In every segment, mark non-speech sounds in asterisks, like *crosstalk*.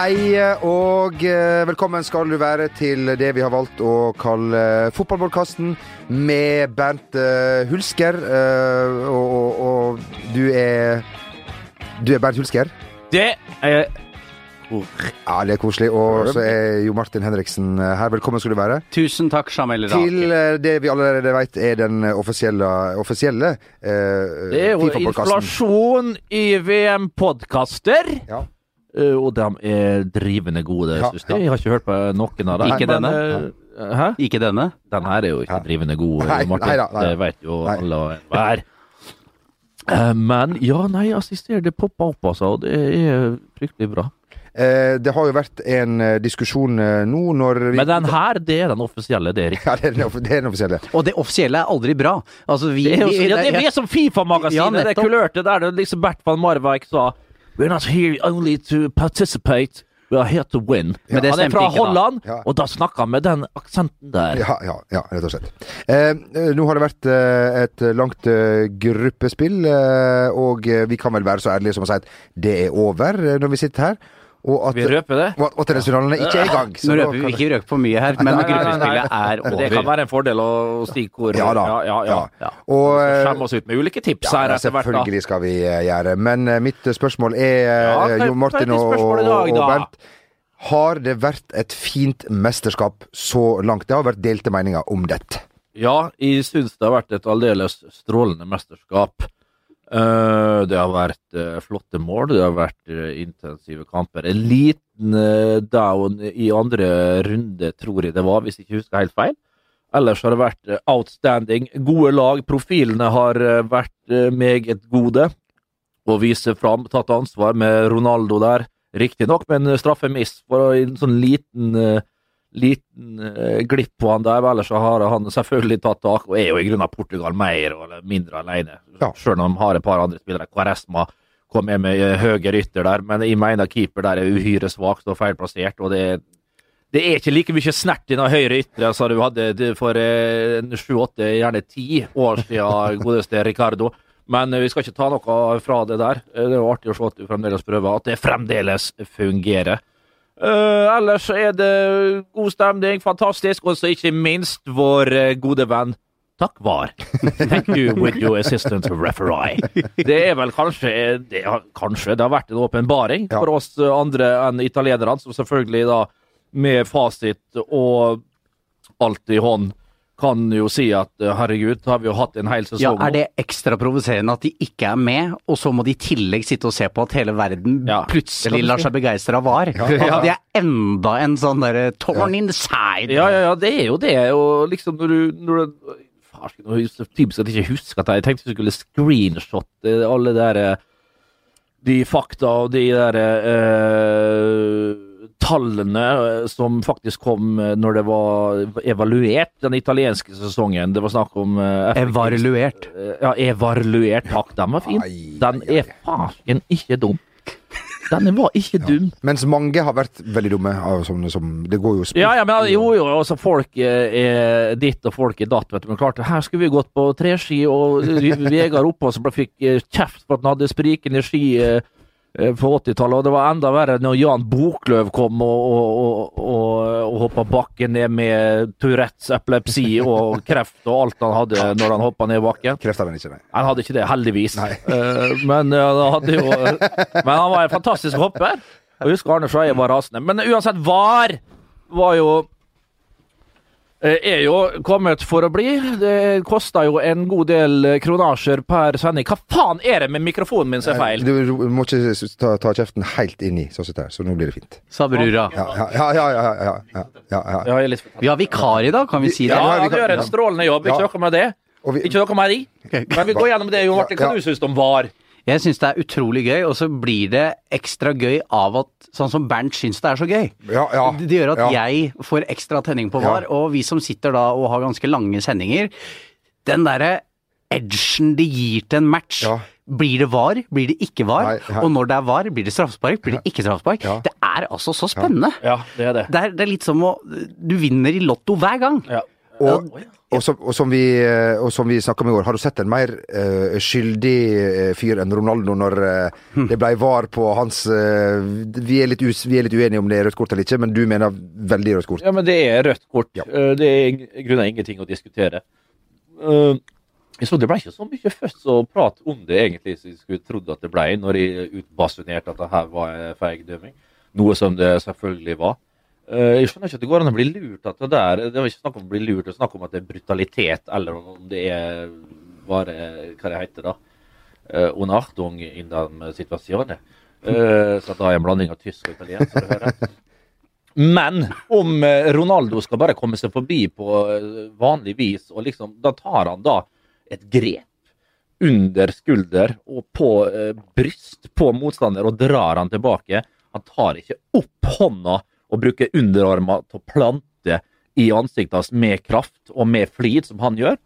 Hei og eh, velkommen skal du være til det vi har valgt å kalle fotballpodkasten med Bernt eh, Hulsker. eh, og, og, og du er Du er Bernt Hulsker? Det er Ja, det er koselig. Og så er jo Martin Henriksen her. Velkommen skal du være. Tusen takk, Jamel Til det vi allerede vet er den offisielle, offisielle eh, Det er jo inflasjon i VM-podkaster. Ja. Eh, og de er drivende gode, Ja, synes jeg. Jeg har ikke hørt på noen av dem. Ikke denne? eh, Hæ? Ikke denne? Den her er jo ikke Ja. drivende god, Nei, Martin. nei da, nei. Det vet jo Nei. alle og enhver. Eh, Men ja, nei, altså, jeg ser det popper opp, altså. Og det er fryktelig bra. Eh, det har jo vært en eh, diskusjon eh, nå når vi Men den her, det er den offisielle, det er riktig. Ja, det er den, det er den offisielle. Og det offisielle er aldri bra. Altså, vi, Det er, jo, vi- ja, det, vi er som Fifa-magasinet, Ja, det kulørte der det liksom Bert van Marwijk sa We're not here only to participate, we are here to win. Men det han er fra ikke. Holland, Ja. og da snakker han med den aksenten der. Ja, ja, ja, rett og slett. Eh, eh, nå har det vært eh, et langt eh, gruppespill, eh, og eh, vi kan vel være så ærlige som å si at det er over når vi sitter her. Og at Vi røper det. og at åttendedelsfinalene ikke er i gang. så Nå røper vi ikke røper for mye her, men Nei, nei, nei, gruppespillet er over. Det kan være en fordel å stikke hvor Ja da. Ja, ja, ja. Ja. Og, eh, Skjemme oss ut med ulike tips ja, her etter hvert. selvfølgelig skal vi eh, gjøre. Men eh, mitt spørsmål er, Jo Martin og, dag, og? Bernt. Har det vært et fint mesterskap så langt? Det har vært delte meninger om dette. Ja, jeg syns det har vært et aldeles strålende mesterskap. Eh, det har vært eh, flotte mål, det har vært eh, intensive kamper. En liten down i andre runde, tror jeg det var, hvis jeg ikke husker helt feil. Ellers har det vært outstanding. Gode lag. Profilene har vært meget gode. Å vise fram, tatt ansvar med Ronaldo der. Riktignok med en straffemiss for en sånn liten liten eh, glipp på han der, ellers så har han selvfølgelig tatt tak, og er jo i grunnen Portugal mer eller mindre alene. Ja. Selv om de har et par andre spillere. Quaresma kom med med høye rytter ytter der, men jeg mener keeper der er uhyre svakt og feilplassert, og det er det er ikke like mye snert i den høyre ytre som du hadde for eh, sju-åtte, gjerne ti år siden, *laughs* godeste Ricardo. Men eh, vi skal ikke ta noe fra det der. Eh, Det er jo artig å se at du fremdeles prøver, at det fremdeles fungerer. Eh, ellers er det god stemning, fantastisk, og så ikke minst vår eh, gode venn Takk var. Thank you with your assistant referee. Det er vel kanskje det har, Kanskje det har vært en åpenbaring Ja. for oss andre enn italienerne, som selvfølgelig da med fasit og alt i hånd kan jo si at eh, herregud, har vi jo hatt en hel sesong Ja, er det ekstra provoserende at de ikke er med, og så må de i tillegg sitte og se på at hele verden Ja. plutselig lar seg begeistre av VAR? At de er enda en sånn derre torn ja. inside! Ja, ja, ja, det er jo det. Og liksom når du, når du Farsken, nå er typisk at jeg ikke husker at jeg tenkte vi skulle screenshotte alle der eh, De fakta og de der eh, tallene eh, som faktisk kom eh, når det var evaluert den italienske sesongen. Det var snakk om uh, Evaluert. Ja, evaluert. Takk, den var fin. Den er faen ikke dum. Den var ikke dum. Mens mange har vært veldig dumme. av Som, som, det går jo sport. Ja, ja, men jo, jo, altså folk er ditt og folk er datt, vet du. Men klart, her skulle vi gått på treski, og Vegard oppå som fikk kjeft for at han hadde sprikende ski på 80-tallet, og det var enda verre når Jan Bokløv kom og, og, og, og, hoppa bakken ned med Tourettes, epilepsi og *laughs* kreft og alt han hadde når han hoppa ned bakken. Kreft hadde han ikke, nei. Han hadde ikke det, heldigvis. Eh, men, eh, han jo, men han var en fantastisk hopper. Og jeg husker Arne Skeie var rasende. Men uansett, VAR var jo eh, Eh, er jo kommet for å bli. Det koster jo en god del eh, kronasjer per sending. Hva faen er det med mikrofonen min som er feil? Du må ikke ta, ta kjeften helt inni, sånn som det. Så nå blir det fint. Sa brura. Ja, ja, ja. ja, ja, ja, ja. Vi har vikar i dag, kan vi si det? Ja, han gjør en strålende jobb. Ikke noe med det. Ikke noe med de. Men vi går gjennom det, Jon Martin. Hva du syns om VAR? Jeg syns det er utrolig gøy, og så blir det ekstra gøy av at sånn som Bernt syns det er så gøy. ja, ja, Det gjør at ja. jeg får ekstra tenning på Ja. VAR, og vi som sitter da og har ganske lange sendinger, den derre edgen de gir til en match. Ja. Blir det VAR, blir det ikke VAR? Nei, ja. Og når det er VAR, blir det straffespark, blir det ikke straffespark? Ja. Det er altså så spennende. Ja, det er det. Det, er, det er litt som å Du vinner i Lotto hver gang. Ja. Og, og, som, og, som vi, eh, og som vi snakka om i går, har du sett en mer uh, skyldig uh, fyr enn Ronaldo når uh, det blei var på hans vi er, us, vi, er litt uenige om det er rødt kort eller ikke, men du mener veldig rødt kort? Ja, men det er rødt kort. Ja. det er i grunnen ingenting å diskutere. så Det ble ikke så mye først å prate om det egentlig som jeg skulle trodd at det ble, når jeg utbasunerte at det her var feig dømming. Noe som det selvfølgelig var. Eh, jeg skjønner ikke at det går an å bli lurt at det der Det er ikke snakk om å bli lurt, det er snakk om at det er brutalitet, eller om det er bare Hva det heter da? Onartung una in den situasjonen. Uh, så da er en blanding av tysk og italiensk, som du hører. Men om Ronaldo skal bare komme seg forbi på vanlig vis, og liksom, da tar han da et grep under skulder og på bryst på motstander og drar han tilbake. Han tar ikke opp hånda og bruker underarmer til å plante i ansiktet hans med kraft og med flid, som han gjør.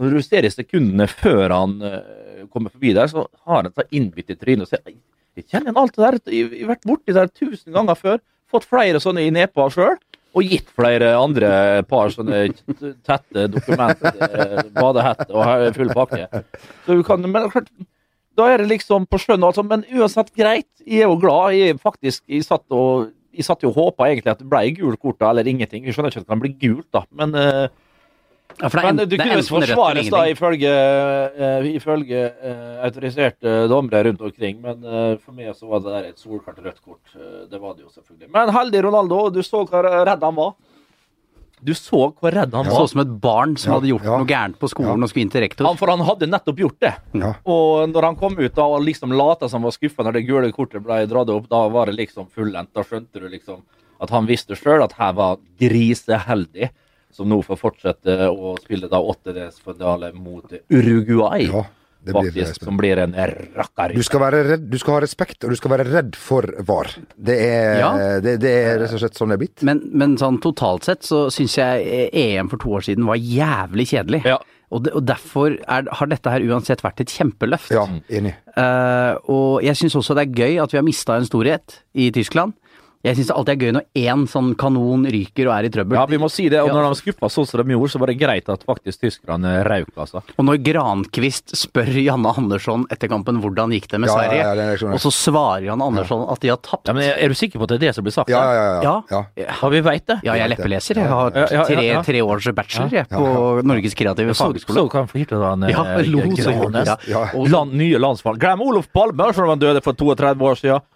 Når du ser i sekundene før han uh, kommer forbi der, så har han et innbitt i trynet og sier jeg kjenner igjen alt det der, jeg har vært borti det der tusen ganger før. Fått flere sånne i nepa sjøl. Og gitt flere andre par sånne tette dokumenter, uh, badehette og full pakke. Så du kan, men klart, da er det liksom på skjønn, altså. Men uansett, greit. Jeg er jo glad. Jeg faktisk jeg satt og jeg satt jo og håpa egentlig at det ble gult kort da, eller ingenting. Vi skjønner ikke at det kan bli gult, da, men uh, ja, for men du kunne forsvares da ifølge, uh, ifølge uh, autoriserte dommere rundt omkring, men uh, for meg så var det der et solklart rødt kort. det var det jo selvfølgelig. Men heldig Ronaldo, du så hvor redd han var. Du så hvor redd han var. Så som et barn som ja, hadde gjort ja. noe gærent på skolen og skulle inn til rektor. Han, for han hadde nettopp gjort det. Og når han kom ut da og liksom lata som han var skuffa når det gule kortet ble dratt opp, da var det liksom fullendt. Da skjønte du liksom at han visste sjøl at her var griseheldig, som nå får fortsette å spille da åttedelsfinale mot Uruguay. Ja faktisk, som blir en rakker. Du skal, være redd, du skal ha respekt, og du skal være redd for VAR. Det er, ja. det, det er rett og slett sånn det er blitt. Men, men sånn totalt sett så syns jeg EM for to år siden var jævlig kjedelig. Ja. Og, de, og, derfor er, har dette her uansett vært et kjempeløft. Ja, enig. Uh, og jeg syns også det er gøy at vi har mista en storhet i Tyskland. Jeg syns det alltid er gøy når én sånn kanon ryker og er i trøbbel. Ja, vi må si det. Og når de skuffa sånn som de gjorde, så var det greit at faktisk tyskerne røyk, altså. Og når Grankvist spør Janne Andersson etter kampen hvordan gikk det med ja, Sverige, ja, ja, og så svarer Janne Andersson at de har tapt. Ja, men Er du sikker på at det er det som blir sagt? Ja, ja, ja. ja. vi veit det? Ja, jeg er leppeleser. Jeg har tre, tre års bachelor jeg, på Norges kreative fagskole. Så kan jeg få han ja, lo, så Land, nye landsmann. Glem Olof Palme, som han døde for 32 år siden.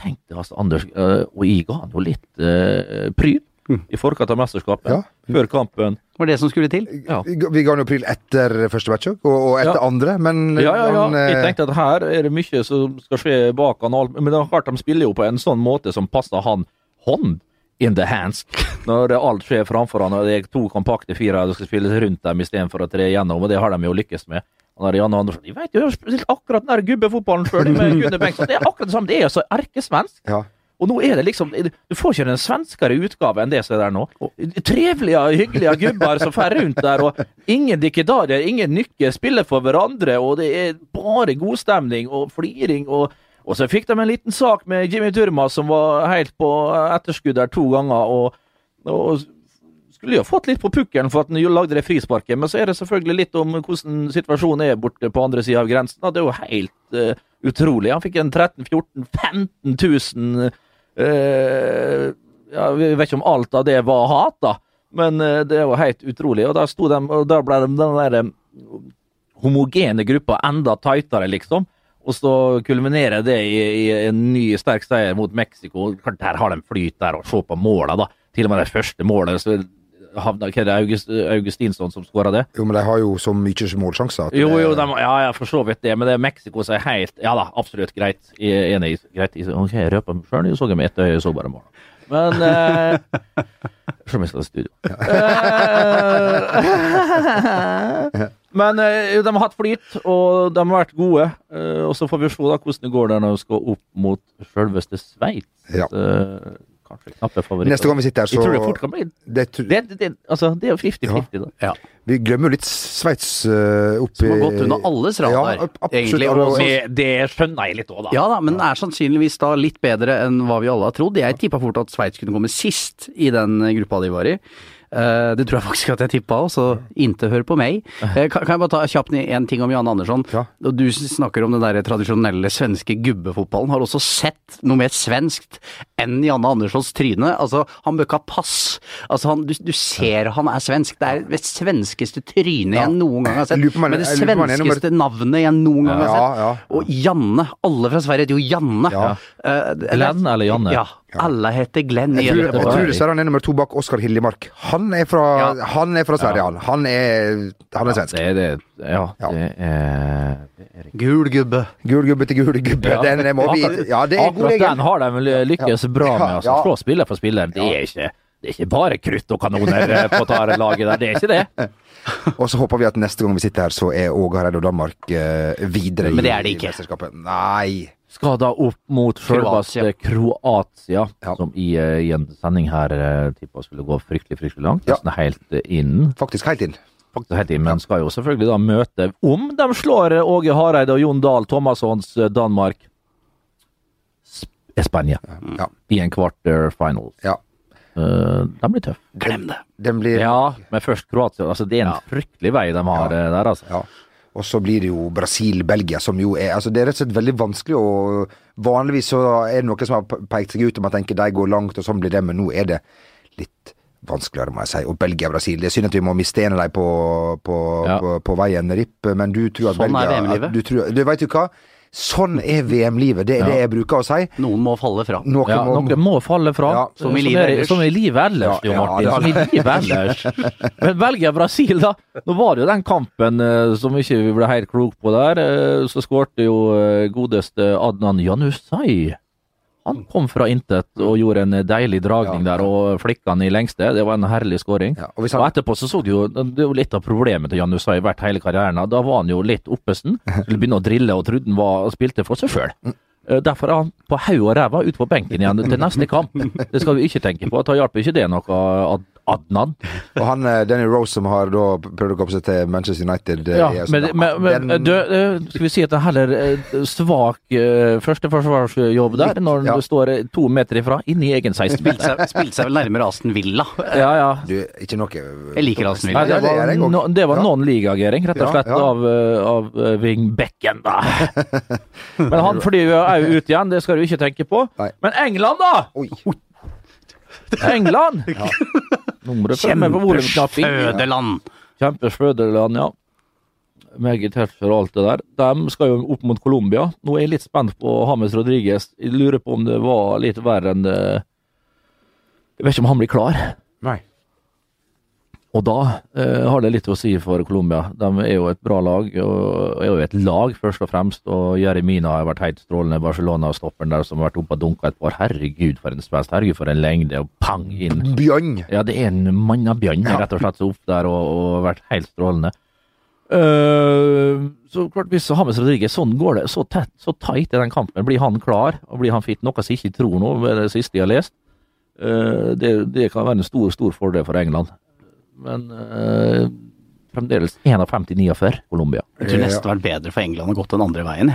Tenk deg altså, Anders, uh, og jeg ga han jo litt uh, pryl mm. i forkant av mesterskapet. Ja. Før kampen. Var det som skulle til? Ja. Vi ga han jo pryl etter første match og, og etter ja. andre, men Ja, ja, ja. Han, jeg tenkte at her er det mye som skal skje bak han. Men det er klart de spiller jo på en sånn måte som passer han hånd in the hands. Når alt skjer framfor han, og det er to kompakte firere som skal spille rundt dem istedenfor å tre igjennom, og det har de jo lykkes med. Han der Jan Andersson Jeg vet jo, jeg har spilt akkurat den der gubbefotballen før, med *laughs* Gunnar Bengtsson. Det er akkurat det samme. Det er så erkesvensk. Ja. Og nå er det liksom Du får ikke en svenskere utgave enn det som er der nå. Trivelige, hyggelige gubber som fer rundt der, og ingen dikkedarier, ingen nykker, spiller for hverandre, og det er bare godstemning og fliring. og og så fikk de en liten sak med Jimmy Turma som var helt på etterskudd der to ganger. og, og skulle jo fått litt på pukkelen for at han lagde det frisparket, men så er det selvfølgelig litt om hvordan situasjonen er borte på andre sida av grensen. Det er jo helt uh, utrolig. Han fikk en 13 14 15 000 uh, Vi vet ikke om alt av det var hat, da, men uh, det var helt utrolig. Og da, sto de, og da ble de, den der eh, homogene gruppa enda tightere, liksom. Og så kulminerer det i, i, en ny sterk seier mot Mexico. Der har de flyt der, og se på måla, da. Til og med det første målet. så havna Hva er det August, Augustinsson som skåra det? Jo, men de har jo så mye målsjanser. Jo, jo, de, ja, ja, for så vidt det. Men det er Mexico som er helt Ja da, absolutt greit. Jeg enig. Greit. Ok, jeg røper meg sjøl. Jeg så med ett øye, jeg så bare mål. Men eh, Selv om jeg skal i studio. Eh, *laughs* men eh, de har hatt flyt, og de har vært gode. Eh, og så får vi se da hvordan det går der når vi skal opp mot selveste Sveits. Ja. Eh, kanskje knappe favoritter. Neste gang vi sitter her, så Jeg tror det fort kan bli Det, det, det, altså, det er jo 50-50, da. Ja. Vi glemmer jo litt Sveits uh, oppi Som har gått under alles radar, ja, egentlig. Og det, det skjønner jeg litt òg, da. Ja da, men er sannsynligvis da litt bedre enn hva vi alle har trodd. Jeg tippa fort at Sveits kunne komme sist i den gruppa de var i. Uh, det tror jeg faktisk at jeg tippa òg, så inte hør på meg. Uh, *laughs* kan, kan, jeg bare ta kjapt en ting om Jan Andersson? Ja. Du snakker om den der tradisjonelle svenske gubbefotballen. Har også sett noe mer svenskt enn Janne Anderssons tryne. Altså, han bør ikke ha pass. Altså, han, du, du, ser han er svensk. Det er det svenskeste trynet ja. jeg noen gang har sett. Med det svenskeste navnet jeg noen gang har sett. Ja, Og Janne. Alle fra Sverige heter jo Janne. Uh, Glenn eller Janne? Ja. Alle heter Glenn. Jeg tror, jeg tror dessverre han er nummer to bak Oskar Hillemark. Han er fra, ja. han er fra Sverige, han. Han er, han er svensk. Det er det. Ja, det er, er Gul gubbe. Gul gubbe til gul gubbe. Den må vi Ja, det er god regel. Den har de lykkes bra med. Altså. Slå spiller for spiller. Det er ikke det er ikke bare krutt og kanoner på på laget der, det er ikke det. *laughs* og så håper vi at neste gang vi sitter her, så er Åge Hareide og Danmark uh, videre Men det er det ikke. i mesterskapet. Nei skal da opp mot selveste Kroatia, ja. som i, eh, i, en sending her uh, tippa skulle gå fryktelig fryktelig langt. Nesten ja. helt inn. Faktisk helt inn. Faktisk helt inn, Men skal jo selvfølgelig da møte, om de slår eh, Åge Hareide og Jon Dahl Thomassons Danmark, Spania ja. i en quarter Ja. Uh, den blir tøff. Glem det. Den blir... Ja, men først Kroatia. Altså, det er en fryktelig vei de har der, altså. Og så blir det jo Brasil-Belgia, som jo er Altså, det er rett og slett veldig vanskelig å Vanligvis så er det noen som har pekt seg ut og man tenker de går langt, og sånn blir det, men nå er det litt vanskeligere, må jeg si. Og Belgia-Brasil. Det er synd at vi må miste en av dem på, på, ja. på, på, veien, RIP, men du tror at sånn Belgia er VM-livet. Du, tror, du vet jo hva? Sånn er VM-livet. Det er ja. det jeg bruker å si. Noen må falle fra. Noen, ja, må, noen må, falle fra. Ja. Som, i livet ellers. Som i livet ellers, jo, Martin. Som i livet ellers. *laughs* Men Belgia Brasil, da. Nå var det jo den kampen uh, som ikke vi ble helt klok på der. Uh, så skårte jo uh, godeste Adnan Janusai han kom fra intet og gjorde en deilig dragning ja, der og flikka han i lengste. Det var en herlig skåring. Ja, og, han... og, etterpå så så du jo Det er jo litt av problemet til Jan Usai vært hele karrieren. Da var han jo litt oppesen. Skulle begynne å drille og trodde han var, spilte for seg sjøl. Mm. Eh, derfor er han på haug og ræva ute på benken igjen til neste kamp. Det skal vi ikke tenke på. Da hjelper ikke det noe Adnan. Og han eh, Danny Rose som har da prøvd å komme seg til Manchester United ja, Ja, men, men, men den... du, skal vi si at det er heller svak førsteforsvarsjobb der, når ja. du står to meter ifra, inni egen 16 Spilte seg, seg vel nærmere Aston Villa. Ja, ja. Du, ikke noe Jeg liker Aston Villa. Nei, det var, no, det var non-ligagering, rett og slett, ja, av, av Wingbecken, da. *laughs* men han flyr jo ut igjen, det skal du ikke tenke på. Nei. Men England, da! Oi. England! *laughs* Ja. Kjempefødeland. Kjempefødeland, ja. Meget tøft for alt det der. De skal jo opp mot Colombia. Nå er jeg litt spent på Hames Rodriguez. Jeg lurer på om det var litt verre enn det Jeg vet ikke om han blir klar. Nei. Og da eh, har det litt å si for Colombia. De er jo et bra lag, og er jo et lag først og fremst. Og Jeremina har vært helt strålende. Barcelona-stopperen der som har vært oppe og dunka et par. Herregud, for en spenst. Herregud, for en lengde. Og pang inn. Bjørn! Ja, det er en mannabjørn, ja. rett og slett, så opp der og, og vært helt strålende. Uh, så klart, hvis Hames Rodriguez sånn går det, så tett, så tight er den kampen. Blir han klar, og blir han fit? Noe som ikke tror ved det siste jeg har lest. Uh, det, det, kan være en stor, stor fordel for England men uh, fremdeles 51-49 Colombia. Jeg tror nesten det hadde vært bedre for England å gått den andre veien.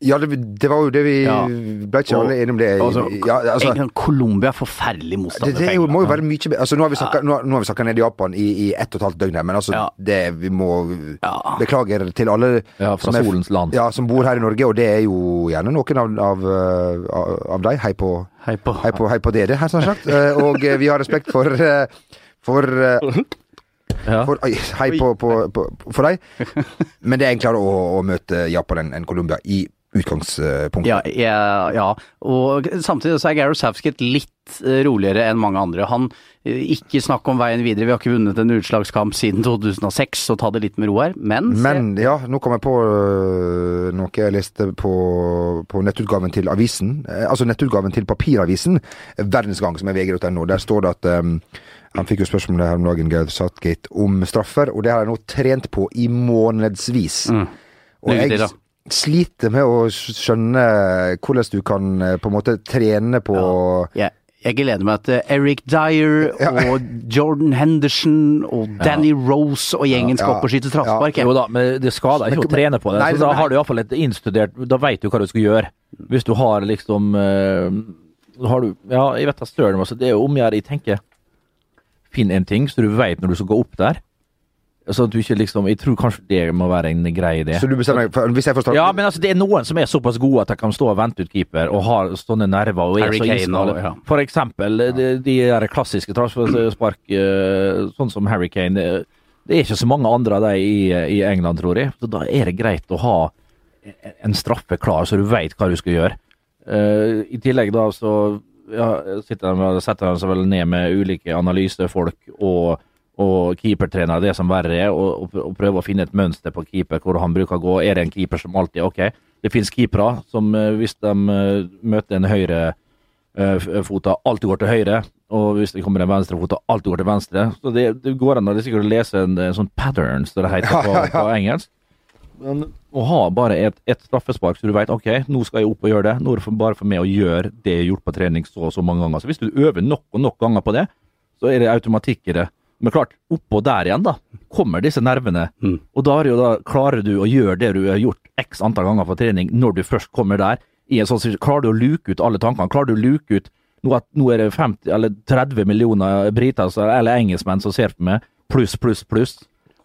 Ja, det, det, var jo det vi ja. ble ikke alle enige om det. Altså, ja, altså, England, Colombia, forferdelig motstander. Det, det jo, må jo være mye altså, Nå har vi snakka, ja. nå, snakka ned Japan i, i ett og et halvt døgn her, men altså, ja. det vi må Beklager til alle ja, fra som, solens land. Ja, som bor her i Norge, og det er jo gjerne noen av, av, av, av deg. Hei på, hei på, hei på, hei på dere, her, sånn sagt. *laughs* Eh, og eh, vi har respekt for for uh, ja. For, hei på, på, på, for deg. *laughs* Men det er enklere å, å møte Japan enn en Colombia i utgangspunktet. Ja, ja, ja, og samtidig så er Gareth Southgate litt eh, roligere enn mange andre. Han eh, Ikke snakk om veien videre, vi har ikke vunnet en utslagskamp siden 2006, så ta det litt med ro her. Men Men ja, nå kom jeg på noe jeg leste på, på nettutgaven til avisen. Altså nettutgaven til papiravisen, Verdensgang, som er vg.no. Der står det at um, han fikk jo spørsmålet her om dagen, Gaud Southgate, om straffer, og det har jeg nå trent på i månedsvis. Mm. Og jeg sliter med å skjønne hvordan du kan eh, på en måte trene på ja. Yeah. Jeg gleder meg til Eric Dyer ja. og Jordan Henderson og Danny ja. Rose og gjengen skal opp og skyte straffespark. Jo da, men det skader ikke å trene på det. Nei, så da har du iallfall et innstudert Da veit du hva du skal gjøre. Hvis du har liksom uh, har du, Ja, jeg vet da søren, altså. Det er jo om jeg tenker finn en ting så du vet når du skal gå opp der. Så at du ikke liksom Jeg tror kanskje det må være en grei idé. Så du bestemmer deg for Hvis jeg forstår Ja, men altså, det er noen som er såpass gode at de kan stå og vente ut keeper og har sånne nerver og er Harry så Kane iskalde. og- ja. For eksempel de, de der klassiske transferspark, eh, sånn som Harry Kane. Det, det er ikke så mange andre av dem i, i England, tror jeg. Så da er det greit å ha en straffe klar, så du veit hva du skal gjøre. Eh, I tillegg da så ja, sitter de, setter de seg vel ned med ulike analysefolk og og keepertrenere, det som verre er, og, og, prøver å finne et mønster på keeper, hvor han bruker å gå. Er det en keeper som alltid Ok, det finnes keepere som eh, hvis de eh, møter en høyre uh, fota, alltid går til høyre, og hvis det kommer en venstrefot, alltid går til venstre. Så det, det går an å det sikkert å lese en, en sånn pattern, som det heter på, på engelsk. Men å ha bare et, et straffespark, så du vet ok, nå skal jeg opp og gjøre det. Nå er det for, bare for meg å gjøre det jeg har gjort på trening så og så mange ganger. Så hvis du øver nok og nok ganger på det, så er det automatikk i det. Men klart, oppå der igjen, da, kommer disse nervene. Mm. Og da, da klarer du å gjøre det du har gjort x antall ganger på trening, når du først kommer der. I en sånn, klarer du å luke ut alle tankene? Klarer du å luke ut nå, at, nå er det 50 eller 30 millioner briter eller engelskmenn som ser på meg, pluss, pluss, pluss.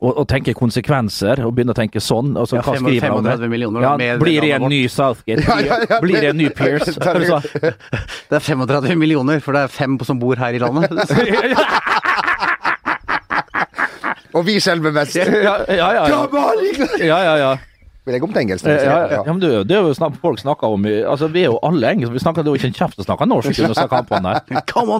Og, og tenke konsekvenser, og begynne å tenke sånn. Og så, Ja, hva skriver han om 35 millioner, Ja, med blir det en ny Southgate? *laughs* Ja, ja, ja. Blir det en ny Pierce? *laughs* Altså, *laughs* Det er 35 millioner, for det er fem som bor her i landet. Og vi selger mest. ja, ja, ja. ja. Ja, ja, ja. Vil jeg om til engelsk? Ja, ja, ja, men det, er jo- det er jo snakk, folk snakker om Altså, vi er jo alle engelske. Vi snakker det er jo ikke en kjeft som snakker norsk under disse kampene. Come on!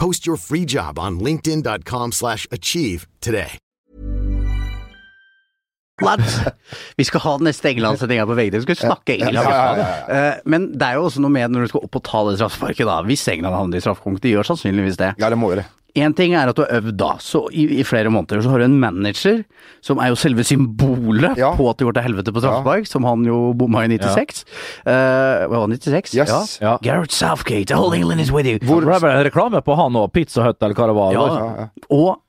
Post your free job on linkedin.com/achieve slash achieve today. Vi skal ha den neste England-sendinga på VGTV. Vi skal snakke England. Ja, ja, ja, Eh, Men det er jo også noe med når du skal opp og ta det straffesparket, da. Hvis England havner i straffekonk. De gjør sannsynligvis det. Ja, det må jo det. Én ting er at du har øvd da, så i, i flere måneder. Så har du en manager, som er jo selve symbolet Ja. på at det går til helvete på straffespark, som han jo bomma i 96. Ja. var det, 96? Yes. Ja. Ja. Gareth Southgate, the whole England is with you. Hvor ble det reklame på han og Pizza Hut eller hva det var? Ja, og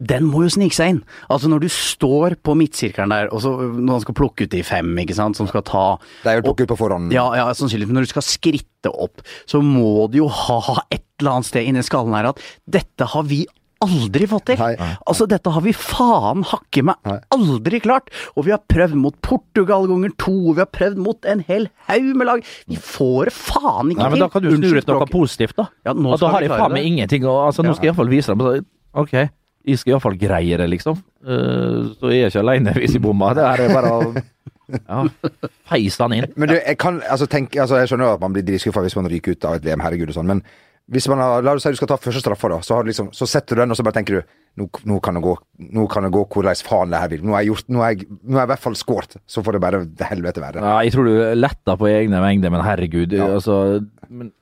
den må jo snike seg inn. Altså når du står på midtsirkelen der, og så når han skal plukke ut de fem, ikke sant, som skal ta Det er jo plukket ut på forhånd. Ja, ja, sannsynligvis. Men når du skal skritte opp, så må du jo ha et eller annet sted inni skallen her at dette har vi aldri fått til. Nei. Altså, dette har vi faen hakke meg aldri klart. Og vi har prøvd mot Portugal ganger to, vi har prøvd mot en hel haug med lag. Vi får det faen ikke Nei, men da kan du snu ut noe positivt, da. Ja, nå og skal da har jeg faen meg ingenting å altså, Nå skal jeg iallfall vise dem Ok, jeg skal iallfall greie det, liksom. Uh, så jeg er ikke aleine hvis jeg bommer. Det her er bare å *laughs* ja, feise han inn. Men du, jeg kan altså tenk, altså Jeg skjønner jo at man blir dritskuffa hvis man ryker ut av et VM, herregud og sånn, men Hvis man har, La oss si du skal ta første straffa, da. Så, liksom, så setter du den, og så bare tenker du nå, nå kan det gå Nå kan det gå hvordan faen det her vil. Nå har jeg gjort Nå har jeg, nå har jeg i hvert fall skåret. Så får det bare det helvete være. Ja, jeg tror du letter på egne mengder, men herregud. Altså, men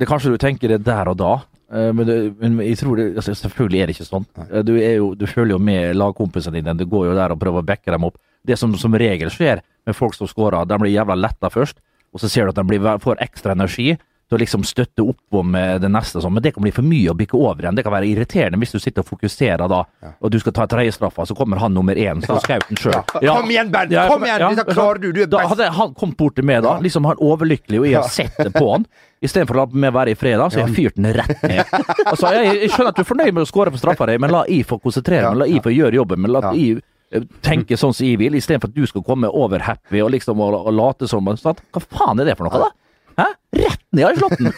det Kanskje du tenker det der og da, eh, men, det, men jeg tror det, altså, selvfølgelig er det ikke sånn. Eh, Du, er jo, du følger jo med lagkompisene dine. Du går jo der og prøver å backe dem opp. Det som som regel skjer med folk som scorer, de blir jævla letta først, og så ser du at de blir, får ekstra energi til å liksom støtte opp om eh, det neste. Sånn. Men det kan bli for mye å bikke over igjen. Det kan være irriterende hvis du sitter og fokuserer da, og du skal ta tredjestraffa, så kommer han nummer én, så skauten sjøl. Kom igjen, Bernt! Kom igjen! Dette klarer du! Du er Da best! hadde han kommet bort til meg, da, liksom han overlykkelig, og jeg har sett det på han. Istedenfor å la meg være i fred, så har jeg fyrt den rett ned. Altså, jeg, jeg skjønner at du er fornøyd med å skåre på straffa di, men la jeg få konsentrere meg, la jeg få gjøre jobben. Men la Ja. jeg eh, tenke sånn som jeg vil, istedenfor at du skal komme over happy og liksom og, og late som sånn. Hva faen er det for noe, da? Hæ? Rett ned i slåtten.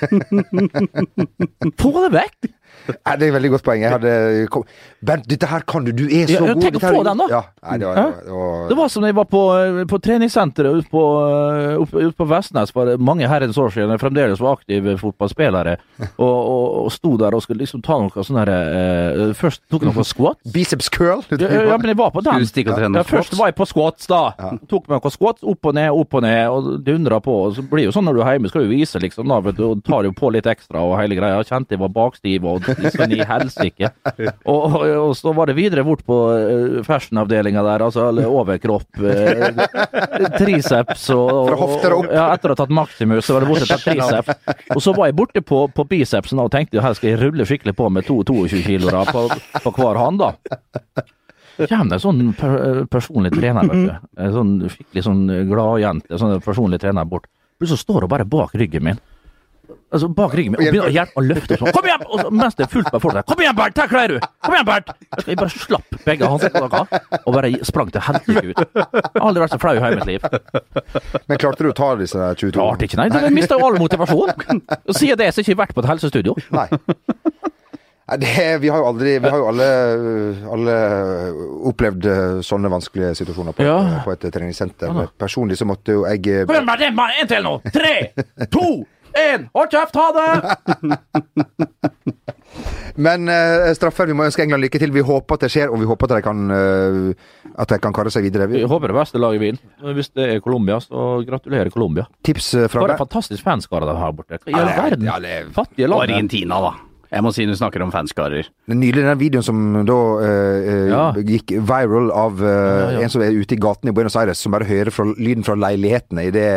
*laughs* Få det vekk! *laughs* Nei, det er et veldig godt poeng. Jeg hadde kom. Bernt, dette her kan du! Du er så Ja, god! tenk å få den, da. Ja, nei, det var, det var, Det var som da jeg var på, på treningssenteret ute på, opp, ut på Vestnes for mange herrens år siden. Jeg fremdeles var aktiv fotballspillere. Og, og, og sto der og skulle liksom ta noe sånn herre eh, Først tok jeg noe squat. Biceps curl! Ja, ja, men jeg var på den. Ja, først var jeg på squats, da. Tok meg noen squats, opp og ned, opp og ned, og dundra på. Og så blir det jo sånn når du er hjemme, skal du vise, liksom, da, vet du, tar jo på litt ekstra og hele greia. Kjente jeg var bakstiv og sånn i helsike. Og, og, og så var det videre bort på uh, fashion-avdelinga der, altså overkropp, eh, triceps og, Fra hofter opp. Ja, etter å ha tatt Maximus, så var det borte til triceps. Og så var jeg borte på, på bicepsen og tenkte her skal jeg rulle skikkelig på med to 22 kilo da, på, på hver hånd, da. Kommer det en sånn per, personlig trener, vet du. En sånn skikkelig sånn gladjente, sånn personlig trener bort. Plutselig står hun bare bak ryggen min. Altså bak ryggen min og begynner å hjelpe og løfte sånn. Kom igjen! Og så, mens det er fullt med folk der. Kom igjen, Bernt! Klarer du! Kom igjen, Bernt! Jeg, bare slapp begge håndtakene og bare sprang til helsike ut. Jeg har aldri vært så flau i hele mitt liv. Men klarte du å ta disse der 22? Klarte ikke, nei. Jeg mista jo all motivasjon. Og siden det så har jeg ikke vært på et helsestudio. Nei. Det, vi har jo aldri Vi har jo alle, alle opplevd eh, sånne vanskelige situasjoner på, Ja. på et treningssenter. Ja da. Men Personlig så måtte jo jeg Hør meg, det er en til nå! Tre, to, én! Hold kjeft! Ha det! *laughs* Men uh, straffer, vi må ønske England lykke til. Vi håper at det skjer, og vi håper at de kan, uh, at de kan karre seg videre. Vi, håper det beste laget vinner. Hvis det er Colombia, så gratulerer Colombia. tips eh, fra For en fantastisk fanskare de har borte. Hva i all er- verden? ja, det er- Fattige land. Argentina, da. Jeg må si du snakker om fanskarer. Nylig den videoen som da eh, eh, Ja. gikk viral av eh, Ja, ja. en som er ute i gaten i Buenos Aires, som bare hører fra, lyden fra leilighetene i det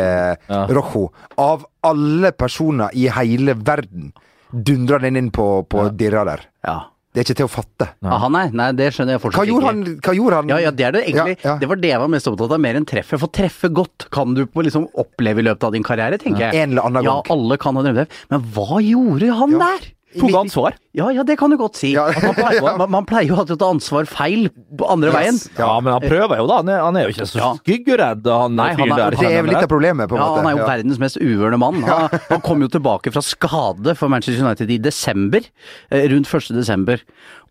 Ja. Rojo. Av alle personer i hele verden dundrer den inn på, på dirra der. Ja. Det er ikke til å fatte. Ah, han er? Nei, det skjønner jeg fortsatt Hva gjorde ikke. han? Hva gjorde han? Ja, ja, det er det egentlig. Ja, ja. Det var det jeg var mest opptatt av, mer enn treffet. For treffe godt kan du på liksom oppleve i løpet av din karriere, tenker jeg. En eller annen ja, gang. alle kan ha drømt det. Men hva gjorde han Ja. der? Tok ansvar. Ja, ja, det kan du godt si. Ja. At man, pleier, man, man pleier jo alltid å ta ansvar feil på andre veien. Ja, men han prøver jo, da. Han er, han er jo ikke så Ja. skyggeredd, han Nei, han er- der. Det er vel litt av problemet, på en Ja, måte. han er jo verdens mest uvørende mann. Han, han kom jo tilbake fra skade for Manchester United i desember, eh, rundt 1. desember.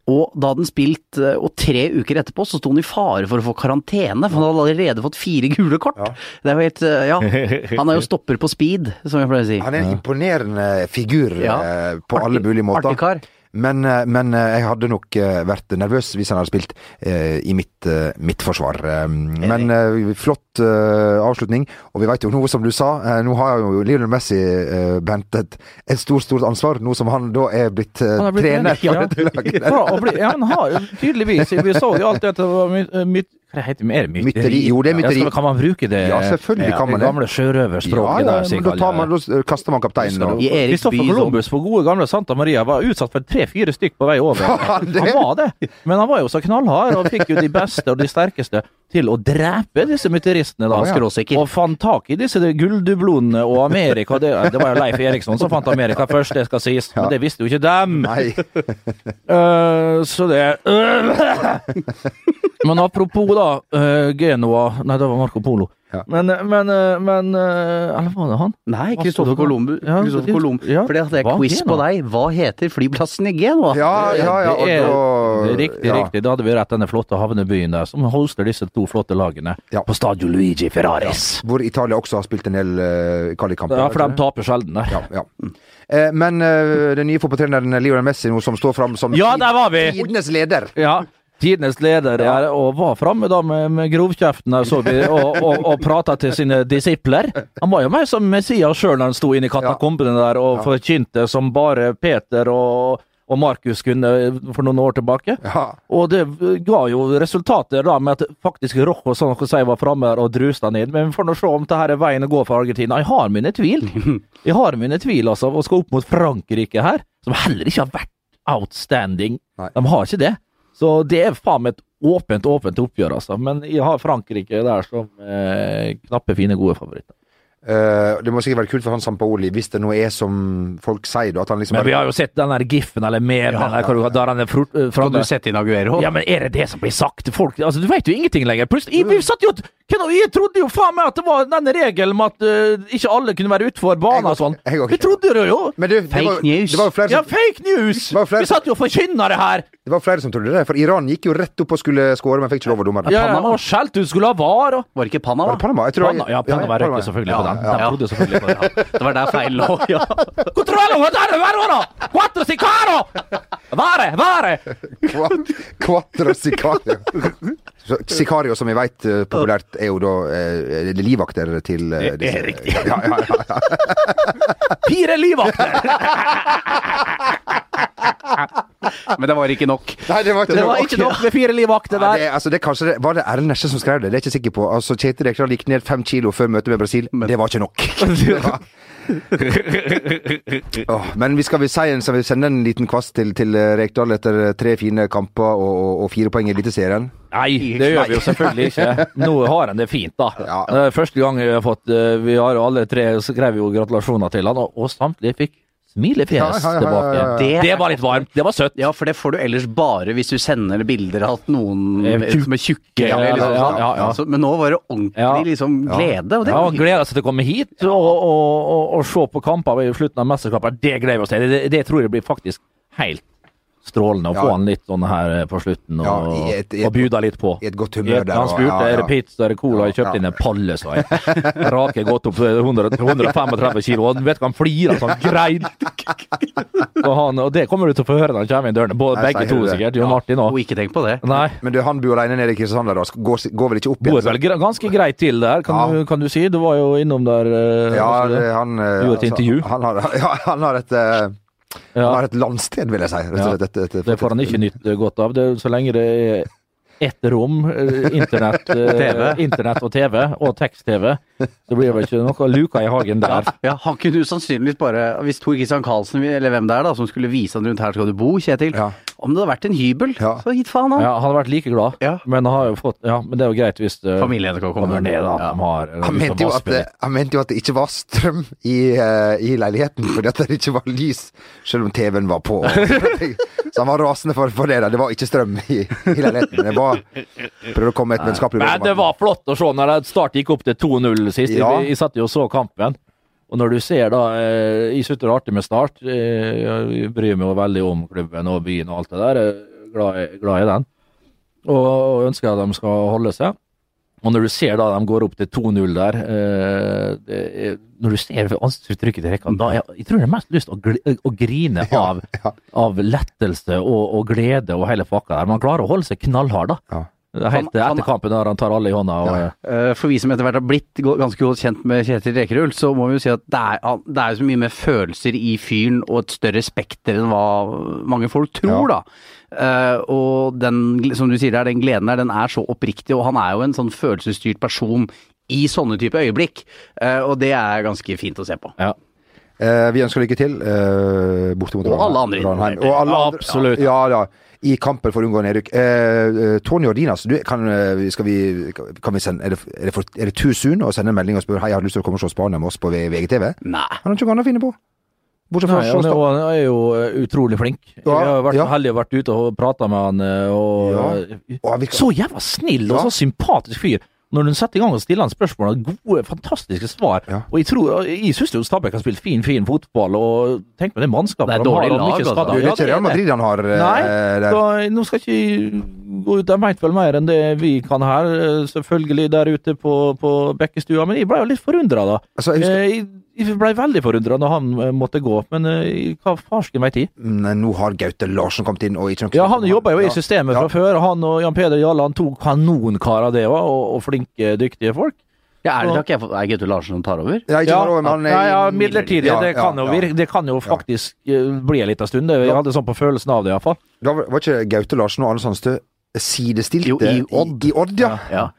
Og da hadde han spilt, eh, og tre uker etterpå, så sto han i fare for å få karantene, for han hadde allerede fått fire gule kort. Det er jo helt, eh, ja. Han er jo *laughs* stopper på speed, som jeg pleier å si. Han er en imponerende figur Ja. på på alle mulige måter. artig kar. Men, eh, men eh, jeg hadde nok eh, vært nervøs hvis han hadde spilt eh, i mitt, mitt forsvar. Men eh, flott eh, avslutning. Og vi veit jo nå, som du sa, nå har jo Lionel Messi eh, Bent et, et stort, stort ansvar, nå som han da er blitt Han er blitt trener. For ja, *laughs* han har jo tydeligvis Vi så jo alltid at det var my, my, Hva heter det? Er det mytteri? Mytteri, jo, det er mytteri. Ja, kan man bruke det? Ja, selvfølgelig kan man det. det. gamle sjørøverspråket Ja, ja, da, tar man, da kaster man kapteinen. og- Kristoffer Columbus på gode gamle Santa Maria var utsatt for tre-fire stykk på vei over. *laughs* Han var det, men han var jo så knallhard og fikk jo de beste og de sterkeste til å drepe disse mytteristene. da. Ja. Og fant tak i disse gulldublonene og Amerika. Det, det var jo Leif Eriksson som fant Amerika først, det skal sies. Men det visste jo ikke dem. Nei. Eh, så det *laughs* Men apropos da, eh, Genoa Nei, det var Marco Polo. Ja. Men, men, eh, men eh, Eller var det han? Nei, Kristoffer? Columbus. Ja, Columbus. ja. For det hadde jeg Hva quiz Genoa? på deg. Hva heter flyplassen i Genoa? Ja, ja, ja. Og Det er- det Riktig, riktig, ja. riktig. Da hadde vi rett denne flotte havnebyen der, som hoster disse to flotte lagene Ja. på Stadio Luigi Ferraris. Hvor Italia også har spilt en del uh, kvalikkamper. Ja, for de taper sjelden der. Ja, ja. Eh, men uh, den nye fotballtreneren Lionel Messi som står fram som Ja, der var vi! tidenes leder. Ja. Tidenes leder er, og var framme da med, med grovkjeften der, så vi, og, og, og prata til sine disipler. Han var jo meg som Messias sjøl når han sto inne i katakombene der og forkynte som bare Peter og, og Markus kunne for noen år tilbake. Ja. Og det ga jo resultater da med at faktisk Rojo sånn å si, var framme og drusta ned. Men vi får nå se om dette er veien å gå for Argentina. Jeg har mine tvil. *laughs* Jeg har mine tvil, altså. Og skal opp mot Frankrike her, som heller ikke har vært outstanding. Nei. De har ikke det. Så det er faen meg et åpent, åpent oppgjør, altså. Men jeg har Frankrike der som eh, knappe, fine, gode favoritter. Uh, det må sikkert være kult for han Sampaoli, hvis det nå er som folk sier, da. At han liksom Men vi har jo sett den der giffen, eller mer, ja, ja, du- der han er fro- eh, framme. du sette inn Aguero? Ja, men er det det som blir sagt til folk? Altså, Du vet jo ingenting lenger. Plutselig, vi satt jo, jeg trodde jo faen meg at det var denne regelen med at uh, ikke alle kunne være utenfor banen og sånn. Vi trodde det jo. Men du, det Fake var, news. Det var jo flere Ja, fake news! flere Vi satt jo og forkynna det her. det var flere som trodde det, for Iran gikk jo rett opp og skulle skåre, men fikk ikke lov av dommeren. Ja, ja, Panama. og skjelt ut, skulle ha var og Var det ikke Panama? Var det Panama? Jeg tror Panama, Ja, Panama røyker selvfølgelig på den. Ja, ja. trodde selvfølgelig på det. *laughs* Det var der feil lå, ja. Controllo, guardate, guardate! Quattro sicaro! Vare, vare! Qua- Quattro sicario. *laughs* Så Sicario, som vi veit populært, er jo da eh, livvakter til eh, Det er riktig. Ja, ja, ja, ja. *laughs* Fire livvakter! *laughs* Men det var ikke nok. Nei, det var ikke Det nok. var ikke nok med fire livvakter der. det, altså, det, kanskje var det Erlend Nesje som skrev det? Det er jeg ikke sikker på. Altså, Kjetil Rekdal gikk ned fem kilo før møtet med Brasil. Det var ikke nok. *laughs* Det var- *laughs* Åh, men vi skal vi si en, skal vi sende en liten kvast til, til eh, Rekdal etter tre fine kamper og, og, og fire poeng i Eliteserien? Nei, det gjør vi jo selvfølgelig ikke. *laughs* Nå har han det fint, da. Ja. Er Første gang vi har fått eh, Vi har jo alle tre skrev jo gratulasjoner til han, og, og samtlige fikk smilefjes Ja, ja, ja, ja, tilbake. Det- Det var litt varmt. Det var søtt. Ja, for det får du ellers bare hvis du sender bilder av at noen Eh, som er tjukke. Ja, liksom, ja, ja, ja. Så- men nå var det ordentlig Ja. liksom, glede. Og det Ja, gleder seg til å komme hit og, og, og, og se på kamper i slutten av mesterskapet. Det gleder vi oss til. Det, det tror jeg blir faktisk helt strålende å Ja. få han litt sånn her eh, på slutten og, Ja, et- et- og bjuda litt på. I et godt humør der. Han spurte ja, er det pizza er det cola. Jeg kjøpte Ja. inn en palle, sa jeg. *laughs* Rake godt opp 100, 135 kilo. Og vet du hva, han flirer sånn greit. Og, han, og det kommer du til å få høre når han kommer inn dørene. Både, Nei, begge to sikkert. Jon Martin òg. ikke tenk på det. Nei. Men du, han bor alene nede i Kristiansand der, da. Går, går vel ikke opp Bor Går vel ganske greit til der, kan, Ja. du, kan du si. Du var jo innom der. eh, Ja, han eh, Du gjorde et intervju. Han har, *laughs* ja, han har et Ja. Han har et landsted, vil jeg si. Rett Ja. et, et, Det får han ikke nytt eh, godt av. Det, så lenge det er ett rom, eh, internett, *laughs* internet og TV, og tekst-TV, så blir det vel ikke noe luka i hagen der. *laughs* Ja, Han kunne usannsynligvis bare, hvis Tor Kristian Karlsen, eller hvem det er da, som skulle vise han rundt her skal du bo, Kjetil. Ja. Om det hadde vært en hybel, Ja. så gitt faen han. Ja, han har vært like glad, Ja. men han har jo fått Ja, men det er jo greit hvis det Familien kan komme kommer ned, da. Ja. at de har Han mente, jo at det, han mente jo at det ikke var strøm i, eh, i leiligheten, fordi at det ikke var lys, selv om TV-en var på. *laughs* Så han var rasende for, for det. da. Det var ikke strøm i, i leiligheten. Det var Prøvde å komme med et vennskapelig Men det var flott å se når det Start gikk opp til 2-0 sist. Ja. Vi, vi satt jo og så kampen. Og når du ser da eh, Jeg syns det er artig med Start. Eh, jeg bryr meg veldig om klubben og byen og alt det der. Jeg er glad, i- glad i den. Og, og ønsker at de skal holde seg. Og når du ser da de går opp til 2-0 der eh, er, Når du ser ansiktsuttrykket til Rekkan, da er, jeg tror jeg har mest lyst til å, gl å grine Ja, av, ja. av lettelse og, og glede og hele pakka der. Man klarer å holde seg knallhard, da. Ja. Det Helt Han- etter kampen der han tar alle i hånda. Og, Ja. Eh, For vi som etter hvert har blitt ganske godt kjent med Kjetil Rekerull, så må vi jo si at det er, det er jo så mye mer følelser i fyren og et større spekter enn hva mange folk tror, da. Eh, og den, som du sier der, den gleden der, den er så oppriktig, og han er jo en sånn følelsesstyrt person i sånne type øyeblikk. Eh, og det er ganske fint å se på. ja. Eh, vi ønsker lykke til eh, bortimot Og alle andre Ranheim. Og alle andre, Absolutt. Ja, ja. I kampen for å unngå nedrykk. Eh, eh, Tony Ordinas, du, kan, eh, skal vi, kan vi sende, er, det, er, det for, er det too soon å sende en melding og spørre hei, jeg har lyst til å komme og se Spania med oss på VGTV? Nei. Han har ikke noe annet å finne på. Bortsett fra Nei, han er, jo- han er jo eh, utrolig flink. Jeg Ja, har vært ja. heldig og vært ute og prata med han. Og, Ja. Og han virker- Så jævla snill og så sympatisk fyr. Når hun setter i gang og stiller han spørsmål, gode, fantastiske svar. Ja. Og jeg tror, jeg syns jo Stabæk har spilt fin, fin fotball, og tenk på det mannskapet Det er dårlig lag, altså. det er ikke Real Madrid han har eh, Nei, der. så nå skal ikke de vet vel mer enn det vi kan her, eh, selvfølgelig der ute på, på Bekkestua, men jeg ble jo litt forundra da. Altså, jeg husker, Eh, Jeg, jeg ble veldig forundra når han eh, måtte gå, men hva farsken veit jeg? Nei, nå har Gaute Larsen kommet inn, og ikke noe Ja, han jobba jo i Ja. systemet fra Ja. før. Han og Jan Peder Jalland to kanonkarer, det var, og, og flinke, dyktige folk. Ja, er det ikke jeg er Gaute Larsen som tar over? Ja, ikke Ja, over, men han er ja, ja, midlertidig. Ja, det, ja, kan jo virke, det kan jo faktisk bli en liten stund. Jeg hadde sånn på følelsen av det, iallfall. Var var ikke Gaute Larsen og Arne Sandstø sidestilte Jo, i Odd. I, Odd, ja. Ja.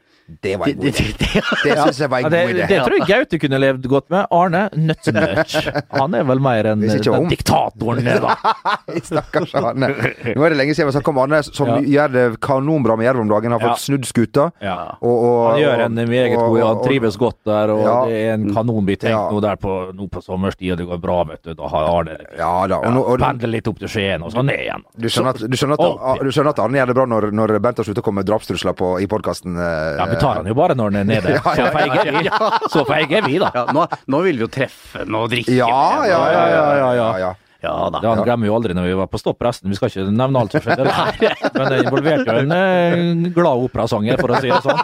Det var en god det, idé. det, Det syns jeg var Ja, en det, god idé. det tror jeg Gaute kunne levd godt med. Arne Nøtzenøtch. Han er vel mer enn den diktatoren, det, da. *laughs* Stakkars Arne. Nå er det lenge siden vi snakket om Arne, som Ja. gjør det kanonbra med Jerv om dagen. Har fått Ja. snudd skuta. Ja. Og, og, Han gjør en meget god han trives godt der, og Ja. det er en kanonbit. Tenk Ja. nå der på, nå på sommerstid, og det går bra, vet du. Da har Arne Ja da. Og, nå- og, pendler litt opp til Skien, og så ned igjen. du, skjønner at, du, skjønner at, du skjønner at Arne gjør det bra når, når Bent har sluttet å komme med drapstrusler på, i podkasten. Ja, vi tar han jo bare når han er nede. *laughs* Ja, Så ja, feige er vi. Så feige er vi, da. ja, nå, nå vil vi jo treffe den og drikke Ja, den, ja, ja, ja, ja, ja. ja. ja da. Det han glemmer jo aldri når vi var på stopp resten. Vi skal ikke nevne alt som skjedde. *laughs* Men det involverte jo en eh, glad operasanger, for å si det sånn.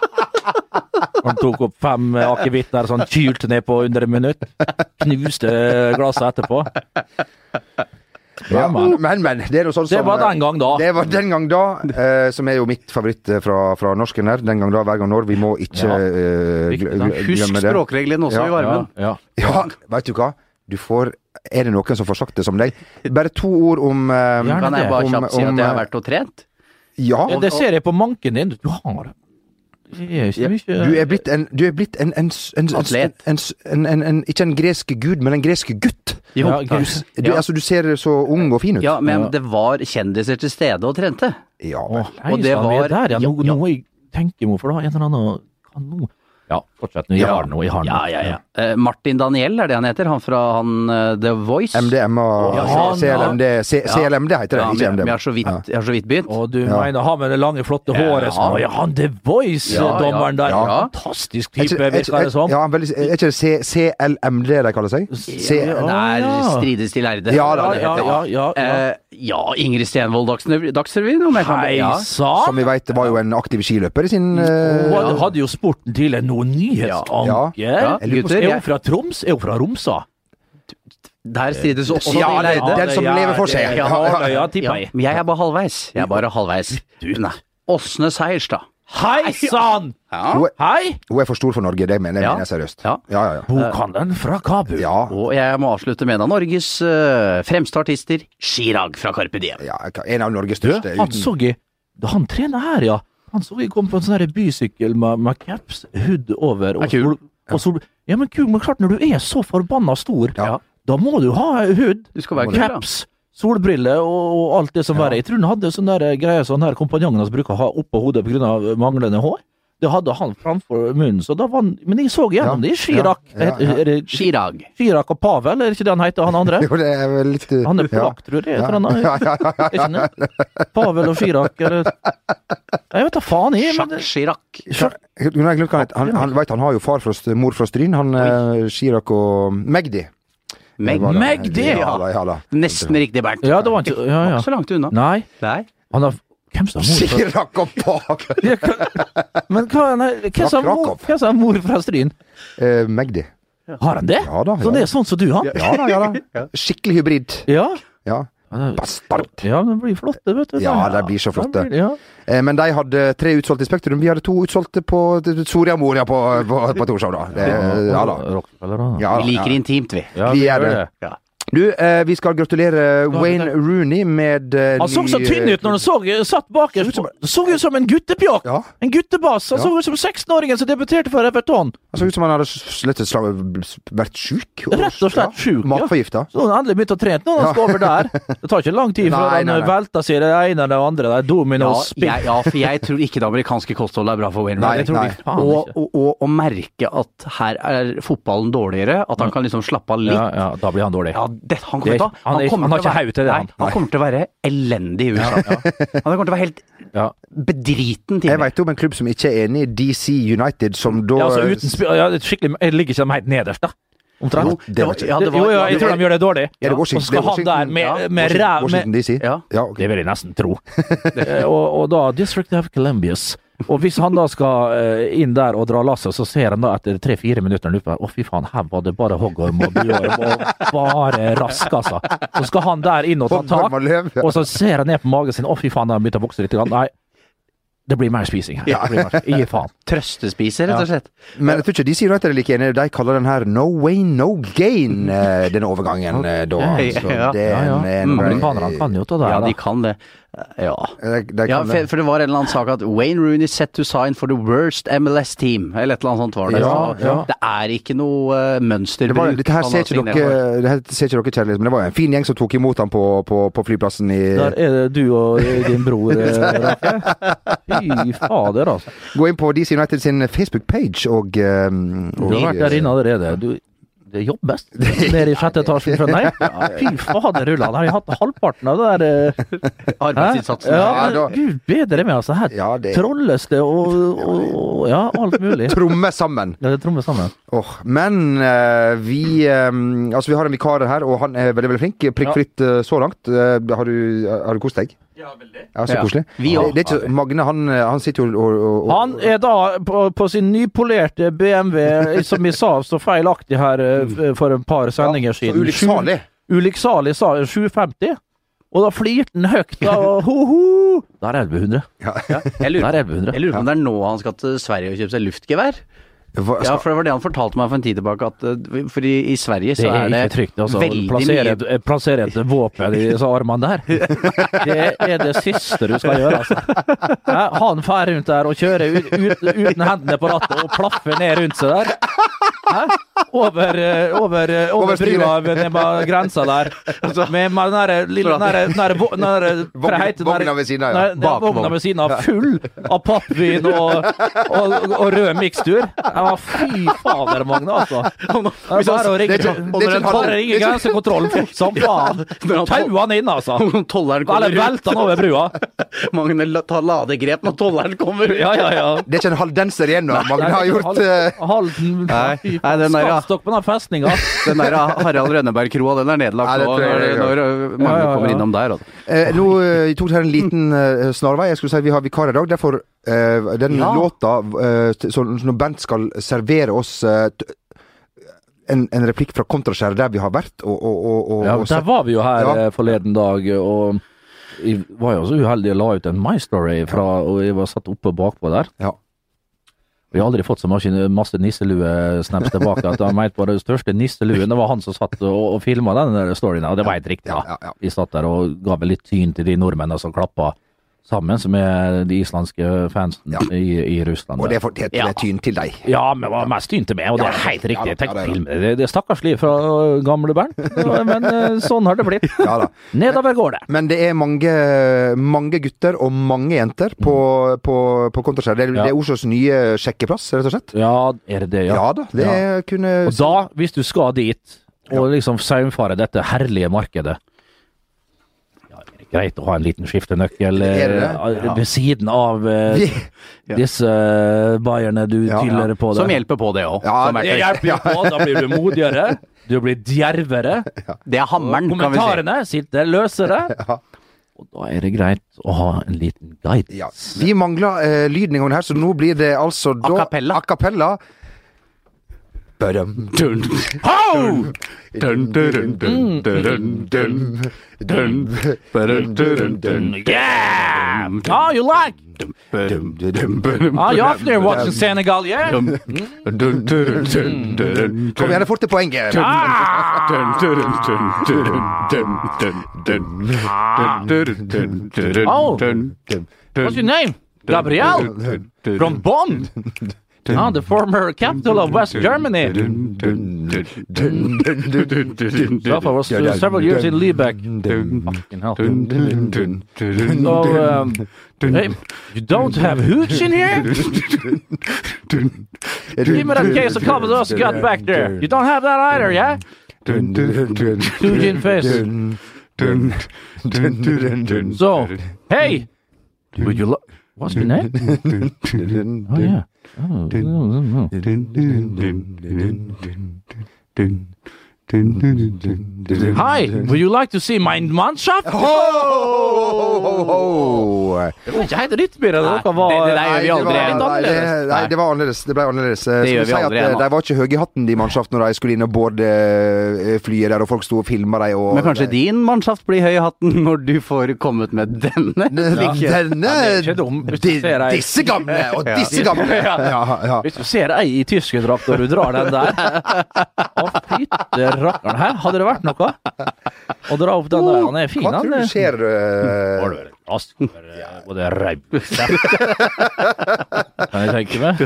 Han tok opp fem akevitt der, sånn kylte ned på under et minutt. Knuste glasset etterpå. Ja, men- men, men. Det er noe sånn Det var den gang da. Det var den gang da, eh, som er jo mitt favoritt eh, fra, fra norsken her. Den gang da, hver gang når. Vi må ikke Ja. eh, Viktig, gl- da. gl- Husk språkreglene også Ja, i varmen. Ja, ja. Ja, veit du hva? Du får Er det noen som får sagt det som deg? Bare to ord om eh, Gjerne Kan jeg bare kjapt si at om, jeg har eh, vært og trent? Ja. Ja, det ser jeg på manken din. Du har Du er blitt en, du er blitt en, en, en, en, Atlet. en, en, en, en Ikke en gresk gud, men en gresk gutt. Jo, Ja, Du, du, Ja. altså, du ser så ung og fin ut. Ja, men Ja. det var kjendiser til stede og trente. Ja, vel. nei, Og det var- er der, ja. Nå, ja, ja. nå må jeg tenke meg for da. En eller annen kanon. Ja, fortsett nå. Jeg har noe. Jeg har noe. Ja, ja, ja. Eh, Martin Daniel er det han heter, han fra han uh, The Voice. MDMA Ja, CLMD C- Ja. CLMD heter det, Ja, ikke MDM. Jeg har så vidt, jeg har så vidt begynt. Og du Ja. mener han med det lange, flotte Ja. håret som Ja, han The Voice-dommeren der. ja. Fantastisk type, er virker det som. Ja, er ikke det C- CLMD de kaller seg? C det ja. strides til lærde. Ja, da, det ja, heter ja, ja, ja. Eh, ja, Ingrid Stenvold Dagsrev- Dagsrevyen, om jeg kan Hei ja. sann! Som vi vet var jo en aktiv skiløper i sin Hun eh, hadde- hadde jo sporten til en noen nyhetsanker. Ja, gutter. Er hun fra Troms? Er hun fra Romsa? der strides også Ja, de det- den som lever for seg. Ja, Ja, ja, ja, Ja, jeg er bare halvveis. Jeg er bare halvveis. Åsne Seierstad. Hei sann! Ja. Hun er- Hun er for stor for Norge, det mener, Ja. mener jeg seriøst. Ja. Ja, ja, ja. Hun kan den fra Kabul. ja. Og jeg må avslutte med en av Norges uh, fremste artister, Chirag fra Carpe Diem. ja en av Norges Du, største. han uten- så jeg Han trener her, ja. Han så jeg kom på en sånn bysykkel med, med caps, hood over og sol, og sol. Ja, men kul, men klart, når du er så forbanna stor, Ja. da må du ha hood, Du skal være kul, caps, solbriller og, og alt det som Ja. verre. Jeg tror han hadde sånn der som sånn kompanjongen hans bruker å ha oppå hodet pga. manglende hår. Det hadde han framfor munnen, så da var han Men jeg så gjennom Ja. det. Chirac. Ja, ja, ja. Er Chirag. Og Pavel, er det ikke det han heter, han andre? *laughs* Jo, det er vel litt Han er ja. polakk, tror jeg. Ja. Han er, Ja, ja, ja, ja, er? Pavel og Chirac, eller Jeg vet da faen, jeg. Men Jacques Chirac. Han. Han, han, vet, han har jo far fra, mor fra Stryn, han uh, Chirag og Magdi. Meg. Det meg det. Ja. ja. da, ja da. Nesten riktig, Bernt. Ja, det var ikke ja, ja. Ikke så langt unna. Nei, Nei. han har Hvem har mor fra hva- Men hva nei, hvem som mor, mor fra Stryn? Uh, Magdi. Har han det? Ja da. Så det er sånn som du har? Ja da, ja da. *laughs* Skikkelig hybrid. Ja. Ja. Bastard. Ja, de blir flotte, vet du. Ja, de blir så flotte. Blir- Ja. Eh, Men de hadde tre utsolgte i Spektrum. Vi hadde to utsolgte på Soria Moria på, på, på Torshov, da. Eh, ja da. Ja, Vi liker ja. intimt, vi. Ja, Vi vi gjør gjør det. Du, eh, vi skal gratulere Wayne Rooney med eh, Han så så tynn ut når han så, satt bakerst. Han så ut som en guttepjokk! Ja. En guttebass! Han Ja. så ut som 16-åringen som debuterte for Everton! Han så ut som han hadde slett vært sjuk. Rett og slett sjuk, ja. Matforgifta. Så han endelig begynte å trene når han Ja. skal over der. *laughs* Det tar ikke lang tid før han nei, nei. velter seg det ene eller det andre. Det er domino Ja, jeg, ja, for jeg tror ikke det amerikanske kostholdet er bra for Wayne Rooney. Nei, nei. Og, og, og å merke at her er fotballen dårligere, at han kan liksom slappe av litt. Ja, ja, da blir han dårlig. Ja, det, han, Det er vet du han er- kommer han har til å ikke være- til det, Nei, han. han kommer til å være elendig i USA. Han kommer til å være helt Ja. bedriten Jeg vet veit om en klubb som ikke er enig i DC United, som da Ja, altså uten ja, skikkelig Jeg ligger ikke de helt nederst, da? Omtrent? Jo, det var- ja, det var- jo, jo, jeg tror de gjør det dårlig. Ja, det Washington- og skal han der med, med ræv Washington DC? Ja. Ja, okay. Det vil jeg nesten tro. *laughs* Eh, og, og da District of Columbius. Og hvis han da skal eh, inn der og dra lasset, så ser han da etter tre-fire minutter Å, fy faen, her var det bare hoggorm og buorm og bare rask, altså. Så skal han der inn og ta tak, og ja. og så ser han ned på magen sin. Å, fy faen, den har begynt å vokse litt. grann. Nei, det blir mer spising her. Det blir Gi faen. Trøstespiser, rett og slett. Men jeg tror ikke de sier at de er like enige. De kaller den her no way, no gain, eh, denne overgangen eh, da. Så det er en, en, ja. en Amerikanerne kan jo ta det Ja, de kan det. Ja. Det, det Ja, for, det. for det var en eller annen sak at Wayne Rooney set to sign for the worst MLS team, eller et eller annet sånt var det. Ja, ja. Det er ikke noe uh, Det var, dette her ser ikke dere, det her ser ikke dere kjærlighet, men det var en fin gjeng som tok imot ham på, på, på flyplassen i Der er det du og din bror, eh, Fy fader, altså. Gå inn på DC United sin Facebook-page og, eh, Du har vært der inne allerede. Du, *laughs* det jobbes nede i sjette etasjen fra deg. Fy fader, da Har vi hatt halvparten av det der eh, *laughs* Arbeidsinnsatsen. Ja, Ja, Gud bedre med, altså. Her Ja, det- trolles det og, og, og Ja, alt mulig. *laughs* Tromme sammen. Ja, det trommer sammen. Oh, men uh, vi um, Altså, vi har en vikar her, og han er veldig veldig flink. Prikkfritt uh, så langt. Uh, har du, har du kost deg? Ja, veldig. Ja, Så Ja. koselig. Vi det, det er ikke, Magne han, eh, han sitter jo og, og, og Han er da på, på sin nypolerte BMW, som vi sa så feilaktig her eh, for et par sendinger så siden. ulykksalig. Ulykksalig sa 750. Og da flirte han høyt. Da, ho-ho! Der er 1100. Jeg lurer, er 1100. jeg lurer på om det er nå han skal til Sverige og kjøpe seg luftgevær? Hva, Ja, for det var det han fortalte meg for en tid tilbake, at uh, for i, i Sverige Det så er er det trygt altså, veldig plassere, mye et- plassere et våpen i disse armene der. *laughs* Det er det siste du skal gjøre. Altså. Han fer rundt der og kjører ut, ut, uten hendene på rattet og plaffer ned rundt seg der. Over, eh, over, eh, over Over brua ved grensa der. Med, med den der lille den der, *laughs* Vogna ved siden av, ja. Vogna ved siden av, full av pappvin og, og, og rød mikstur. Ja, fy fader, Magne, altså. Det er bare å ringe, det er ikke- det er ikke en halv- bare ringe grensekontrollen fort som faen. *laughs* Tau han inn, altså. *laughs* Eller velte han over brua. Magne tar ladegrep når tolleren kommer ut. Ja, ja, ja. det er ikke en halvdenser igjen nå. Magne har gjort eh, Halden Nei, nei, den der, ja. Skattstokk på den festninga. *laughs* Den der Harald Rønneberg-kroa, den er nedlagt Nei, det jeg når, det når mange Ja, ja, ja. kommer innom der. Altså. eh, Nå jeg tok her en liten eh, snarvei. Jeg skulle si vi har vikar i dag. Derfor eh, den Ja. låta når Bent skal servere oss en, en replikk fra Kontraskjæret der vi har vært, og, og, og, og, Ja, der var vi jo her Ja. eh, forleden dag, og jeg var jo så uheldig og la ut en My Story fra, og jeg var satt oppe bakpå der. Ja. Vi har aldri fått så mye, masse nisselue-snaps tilbake at han mente på den største nisseluen. Det var han som satt og, og filma den storyen, og det var helt riktig. Ja. Vi satt der og ga vel litt tyn til de nordmennene som klappa sammen, som er de islandske fansen Ja. i, i Russland. Og det er for- det er det er tyn til deg. Ja, men det var mest tyn til meg, og det er helt riktig. ja, Jeg ja, ja, ja. film, det, det er stakkarslig fra gamle Bernt, men eh, sånn har det blitt. *laughs* Ja da. Nedover går det. Men det er mange, mange gutter og mange jenter på, på, på Kontraskjæret. Det, Ja. det er Oslos nye sjekkeplass, rett og slett. Ja, er det det, ja? Ja da, det kunne Og da, hvis du skal dit, og liksom saumfare dette herlige markedet Greit å ha en liten skiftenøkkel det det? eh, ved siden av uh, *laughs* disse uh, bayerne du Ja, ja. tyller på. Som hjelper på, det òg. Ja, Det *laughs* da blir du modigere. *laughs* Du blir djervere. Det er hammeren, kan vi si. Kommentarene sitter løsere. Ja. Og da er det greit å ha en liten guide. Ja. Vi mangler eh, lyden en gang her, så nå blir det altså da A Dun, dun, Ho! Yeah! Oh, you like? Are you there watching Senegal, yeah? Kom dun fort til poenget. Oh, what's your name? Gabriel? From Bond. Ah, the former capital of West Germany. Stuff I was uh, several years in Lübeck. Fucking hell. So, um, hey, you don't have hooch in here? Give me that case of Calvados you got back there. You don't have that either, yeah? dun, dun, dun, So, hey! Would you like... What's your name? Oh, yeah. Oh, Hi! Would you like to see my Mannschaft? Ho, ho, ho, ho. Det var ikke helt rytmere. Dere var... det- det gjør vi aldri. var- Nei, det, annerledes. nei, det var annerledes. Det ble annerledes. Det gjør vi aldri ennå. De var ikke høye i hatten, de mannskapene, når de skulle inn og boarde eh, flyet der, og folk sto og filma dem. Og, Men kanskje din mannskap blir høy i hatten når du får kommet med denne? Denne ja, dum, di- ser ei- Disse gamle, *laughs* og disse gamle! *laughs* Ja, ja. Hvis du ser ei i tyskerdrakt og du drar den der *laughs* Å, fytte rakkeren. Her hadde det vært noe. Å dra opp den der. Han er fin, Hva han. tror du skjer? eh, både raub *laughs* Kan jeg tenke meg.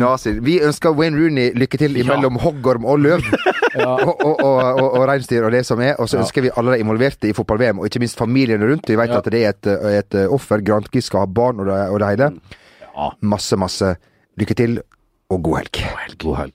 Nazi. Vi ønsker Wayne Rooney lykke til mellom hoggorm og løv. og, og, og, og, og reinsdyr og det som er. Og så ønsker vi alle de involverte i fotball-VM, og ikke minst familiene rundt. Vi vet Ja. at det er et, et offer. Granki skal ha barn og det, og det hele. Masse, masse lykke til, og god helg. God helg.